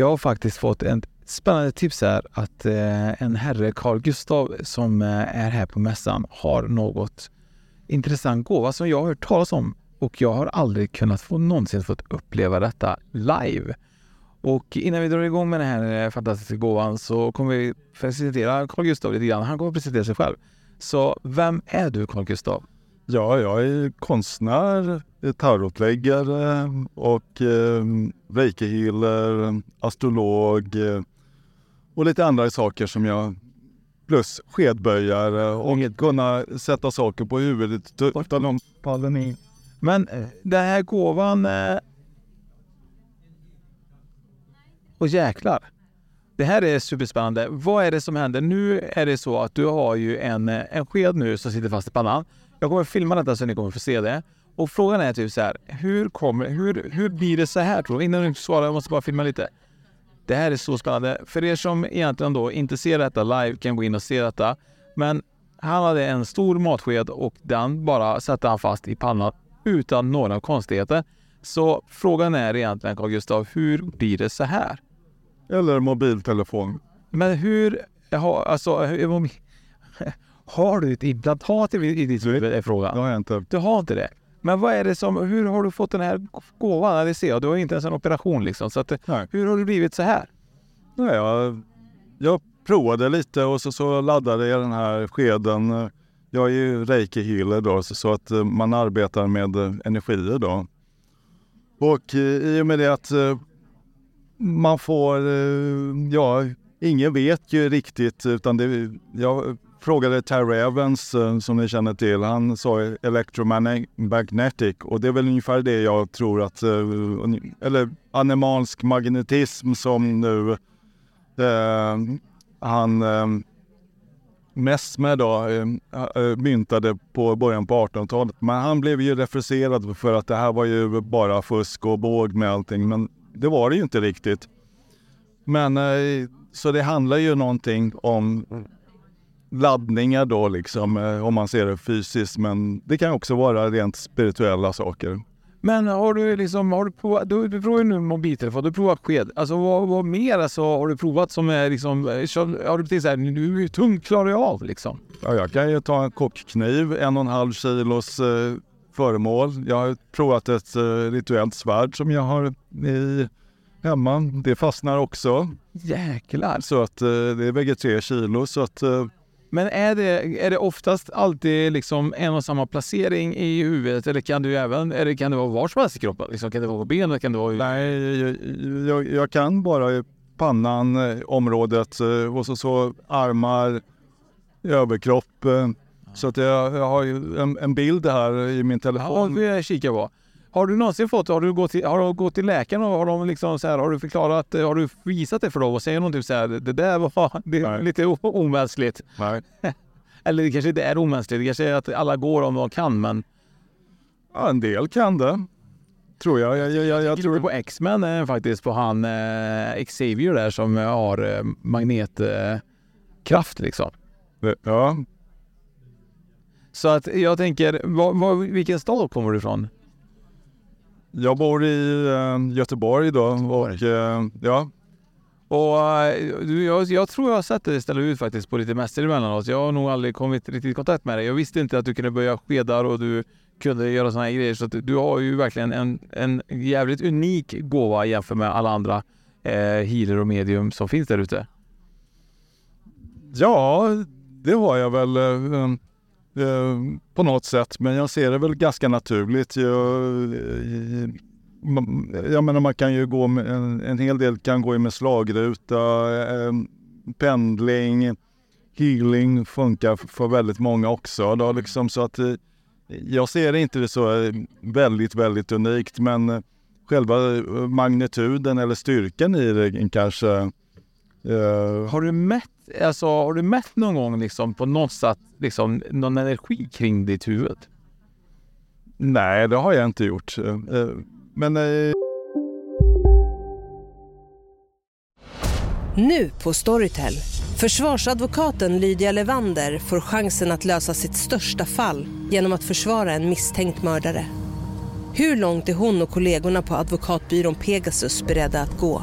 Jag har faktiskt fått ett spännande tips här att eh, en herre, Carl Gustav, som eh, är här på mässan har något intressant gåva som jag har hört talas om och jag har aldrig kunnat få någonsin fått uppleva detta live. Och innan vi drar igång med den här eh, fantastiska gåvan så kommer vi presentera Carl Gustav lite grann. Han kommer presentera sig själv. Så vem är du Carl Gustav? Ja, jag är konstnär, tarotläggare och eh, reiki-healer, astrolog eh, och lite andra saker som jag plus skedböjare och Inget. kunna sätta saker på huvudet utan faller in. Men eh, den här gåvan... Eh... Och jäklar! Det här är superspännande. Vad är det som händer? Nu är det så att du har ju en, eh, en sked nu som sitter fast i pannan. Jag kommer filma detta så ni kommer få se det. Och frågan är typ så här, hur, kommer, hur, hur blir det så här tror du? Innan du svarar, jag måste bara filma lite. Det här är så spännande. För er som egentligen då inte ser detta live kan gå in och se detta. Men han hade en stor matsked och den bara satte han fast i pannan utan några konstigheter. Så frågan är egentligen Carl Gustav, hur blir det så här? Eller mobiltelefon. Men hur, alltså, har du ett implantat i ditt huvud? Är frågan. Det har jag inte. Du har inte det? Men vad är det som, hur har du fått den här gåvan? Det ser jag, du har inte ens en operation liksom. Så att, hur har du blivit så här? Nej, jag, jag provade lite och så, så laddade jag den här skeden. Jag är ju reiki-healer då, så, så, att man arbetar med energier då. Och i och med det att man får, ja, ingen vet ju riktigt utan det, jag frågade Terry Evans, eh, som ni känner till. Han sa electromagnetic och det är väl ungefär det jag tror att, eh, eller animalsk magnetism som nu eh, han eh, Messmer då eh, eh, myntade på början på 1800-talet. Men han blev ju refuserad för att det här var ju bara fusk och båg med allting. Men det var det ju inte riktigt. Men eh, så det handlar ju någonting om mm laddningar då liksom, eh, om man ser det fysiskt. Men det kan också vara rent spirituella saker. Men har du liksom, har du provat, du, du provar ju nu mobiltelefon, du provar sked. Alltså vad, vad mer alltså, har du provat som är liksom, har du blivit såhär, nu är tungt klarar jag av liksom? Ja, jag kan ju ta en kockkniv, en och en halv kilos eh, föremål. Jag har provat ett eh, rituellt svärd som jag har i hemma. Det fastnar också. Jäklar! Så att eh, det väger tre kilo så att eh, men är det, är det oftast alltid liksom en och samma placering i huvudet eller kan du även, eller kan det vara var som helst i kroppen? Liksom, kan det vara på benet? Kan det vara... Nej, jag, jag, jag kan bara i pannan, eh, området eh, och så, så armar, överkropp. Så att jag, jag har en, en bild här i min telefon. Ja, jag kika på. Har du någonsin fått, har du gått till, har du gått till läkaren och har de liksom så här, har du förklarat, har du visat det för dem och säger någonting så här, det där var det är lite omänskligt. Nej. Eller det kanske inte är omänskligt, det kanske är att alla går om de kan men... Ja, en del kan det. Tror jag. Jag, jag, jag, jag tror på X-Men eh, faktiskt, på han eh, Xavier där som har eh, magnetkraft eh, liksom. Ja. Så att jag tänker, vad, vad, vilken stad kommer du ifrån? Jag bor i eh, Göteborg då och eh, ja, Och eh, jag, jag tror jag har sett dig ställa ut faktiskt på lite mässor emellanåt. Jag har nog aldrig kommit riktigt i kontakt med dig. Jag visste inte att du kunde böja skedar och du kunde göra såna här grejer. Så du har ju verkligen en, en jävligt unik gåva jämfört med alla andra eh, healer och medium som finns där ute. ja, det har jag väl på något sätt. Men jag ser det väl ganska naturligt. Jag, eh, jag menar man kan ju gå med, en, en hel del kan gå med slagruta, eh, pendling, healing funkar för väldigt många också. Då, liksom, så att, eh, jag ser inte det så eh, väldigt, väldigt unikt men själva magnituden eller styrkan i det kanske eh, Har du mätt, alltså, har du mätt någon gång liksom på något sätt liksom, någon energi kring ditt huvud? Nej, det har jag inte gjort. Eh, eh, Men eh, Nu på Storytel. Försvarsadvokaten Lydia Levander får chansen att lösa sitt största fall genom att försvara en misstänkt mördare. Hur långt är hon och kollegorna på advokatbyrån Pegasus beredda att gå?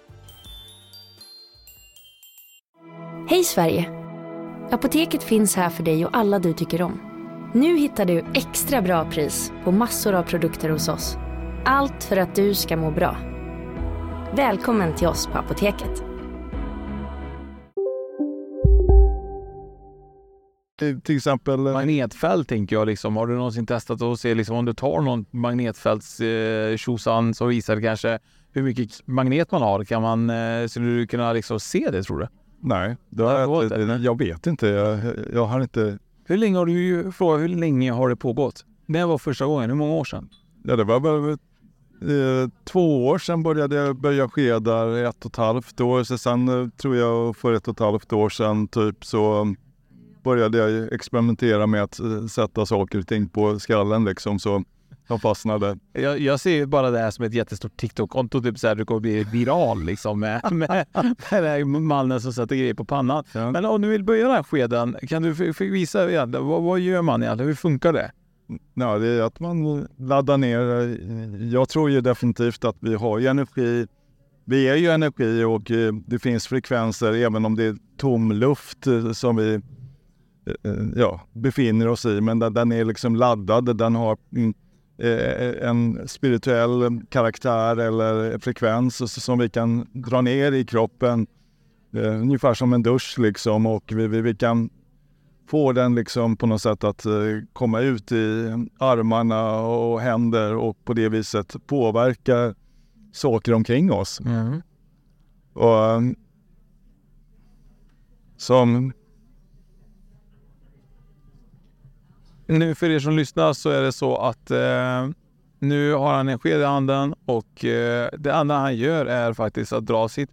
Hej Sverige! Apoteket finns här för dig och alla du tycker om. Nu hittar du extra bra pris på massor av produkter hos oss. Allt för att du ska må bra. Välkommen till oss på Apoteket. till exempel eh, Magnetfält tänker jag liksom. Har du någonsin testat att se liksom, om du tar någon magnetfälts eh, tjosan så visar det kanske hur mycket magnet man har. Kan man, eh, skulle du kunna liksom se det tror du? Nej, det Har det jag, inte- jag vet inte. Jag, jag har inte... Hur länge har du, fråga, hur länge har det pågått? Det var första gången, hur många år sedan? Ja, det var väl eh, två år sedan började jag böja skedar, ett och ett halvt år. Så sen eh, tror jag för ett och ett halvt år sedan typ så började jag experimentera med att eh, sätta saker och ting på skallen liksom så jag fastnade. Jag, jag ser ju bara det här som ett jättestort TikTok-konto, typ såhär du kommer bli viral liksom med, med, med här mannen som sätter grejer på pannan. Ja. Men om du vill böja den här skeden, kan du visa igen, vad, vad gör man egentligen? Hur funkar det? Ja, det är att man laddar ner. Jag tror ju definitivt att vi har ju energi. Vi är ju energi och eh, det finns frekvenser även om det är tom luft eh, som vi eh, ja, befinner oss i. Men den, är liksom laddad. Den har en spirituell karaktär eller frekvens som vi kan dra ner i kroppen. Eh, ungefär som en dusch liksom och vi, vi, vi kan få den liksom på något sätt att eh, komma ut i armarna och händer och på det viset påverka saker omkring oss. Och, eh, som, Nu för er som lyssnar så är det så att eh, nu har han en sked i handen och eh, det enda han gör är faktiskt att dra sitt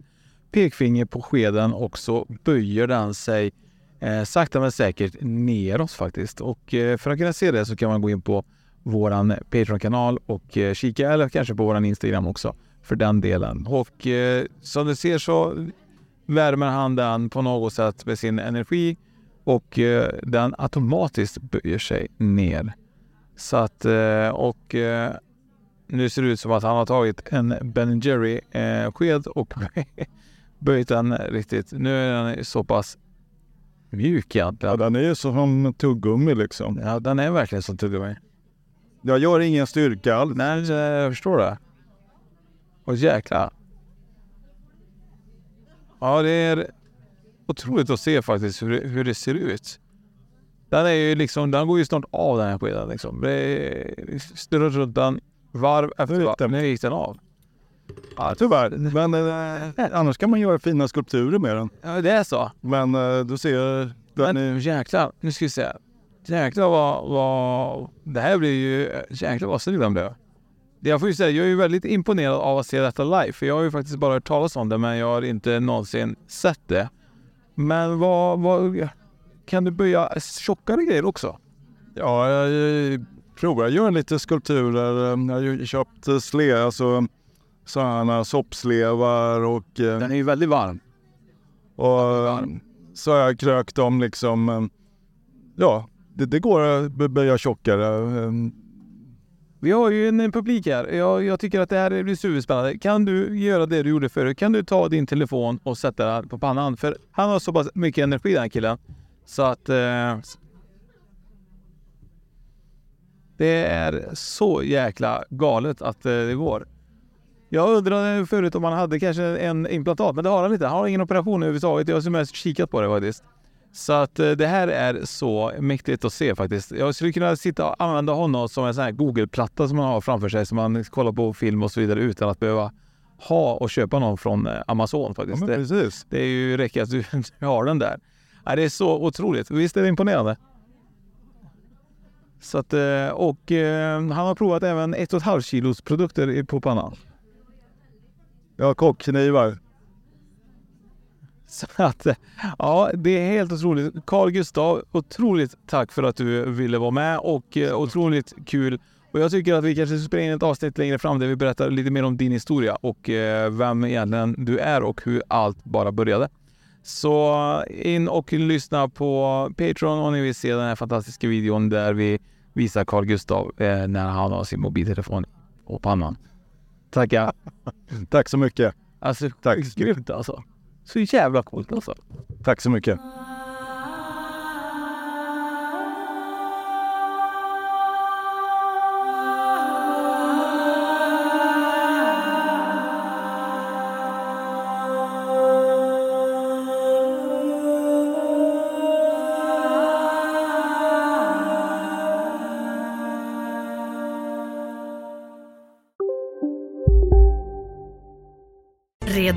pekfinger på skeden och så böjer den sig eh, sakta men säkert neråt faktiskt. Och eh, för att kunna se det så kan man gå in på våran Patreon-kanal och eh, kika eller kanske på våran Instagram också för den delen. Och eh, som du ser så värmer han den på något sätt med sin energi och eh, den automatiskt böjer sig ner. Så att, eh, och eh, nu ser det ut som att han har tagit en Ben Jerry sked och böjt den riktigt. Nu är den så pass mjuk ja, egentligen. den är ju som tuggummi liksom. Ja, den är verkligen som tuggummi. Jag gör ingen styrka alls. Nej, jag förstår det. Och jäklar. Ja, det är otroligt att se faktiskt hur, det- hur det ser ut. Den är ju liksom, den går ju snart av den här skeden liksom. Snurrar runt den varv efter varv. Nu gick den av. Ja, Tyvärr. Men eh, annars kan man göra fina skulpturer med den. Ja, det är så. Men eh, du ser, den Men är, jäklar, nu ska vi se. Jäklar vad, vad... Det här blir ju... Jäklar vad snygg den blev. Jag får ju säga, jag är ju väldigt imponerad av att se detta live. För jag har ju faktiskt bara hört talas om det, men jag har inte någonsin sett det. Men vad... vad kan du börja tjockare grejer också? Ja, jag provar göra lite skulpturer. Jag har ju köpt sle, alltså sådana soppslevar och... eh, Den är ju väldigt varm. Och så har jag krökt dem liksom. eh, Ja, det, det går att böja tjockare. Vi har ju en publik här. Jag, jag tycker att det här blir superspännande. Kan du göra det du gjorde förut? Kan du ta din telefon och sätta den på pannan? För han har så pass mycket energi den här killen. Så att... Eh, det är så jäkla galet att eh, det går. Jag undrade förut om han hade kanske en implantat, men det har han inte. Han har ingen operation överhuvudtaget. Jag har som mest kikat på det faktiskt. Så att eh, det här är så mäktigt att se faktiskt. Jag skulle kunna sitta och använda honom som en sån här Google-platta som man har framför sig, som man kollar på film och så vidare utan att behöva ha och köpa någon från eh, Amazon Ja, faktiskt. men det, det är ju räcker att du, du har den där. Ja, det är så otroligt. Visst är det imponerande? Så att, eh, och han har provat även 1,5 kilos produkter på pannan. Ja, kockknivar. Så att, eh, ja, det är helt otroligt. Carl Gustav, otroligt tack för att du ville vara med och eh, otroligt kul. Och jag tycker att vi kanske ska spela in ett avsnitt längre fram där vi berättar lite mer om din historia och eh, vem egentligen du är och hur allt bara började. Så in och lyssna på Patreon om ni vill se den här fantastiska videon där vi visar Carl Gustav eh, när han har sin mobiltelefon på pannan. Tackar! Tack så mycket. Alltså, Tack. grymt alltså. Så jävla coolt alltså. Tack så mycket.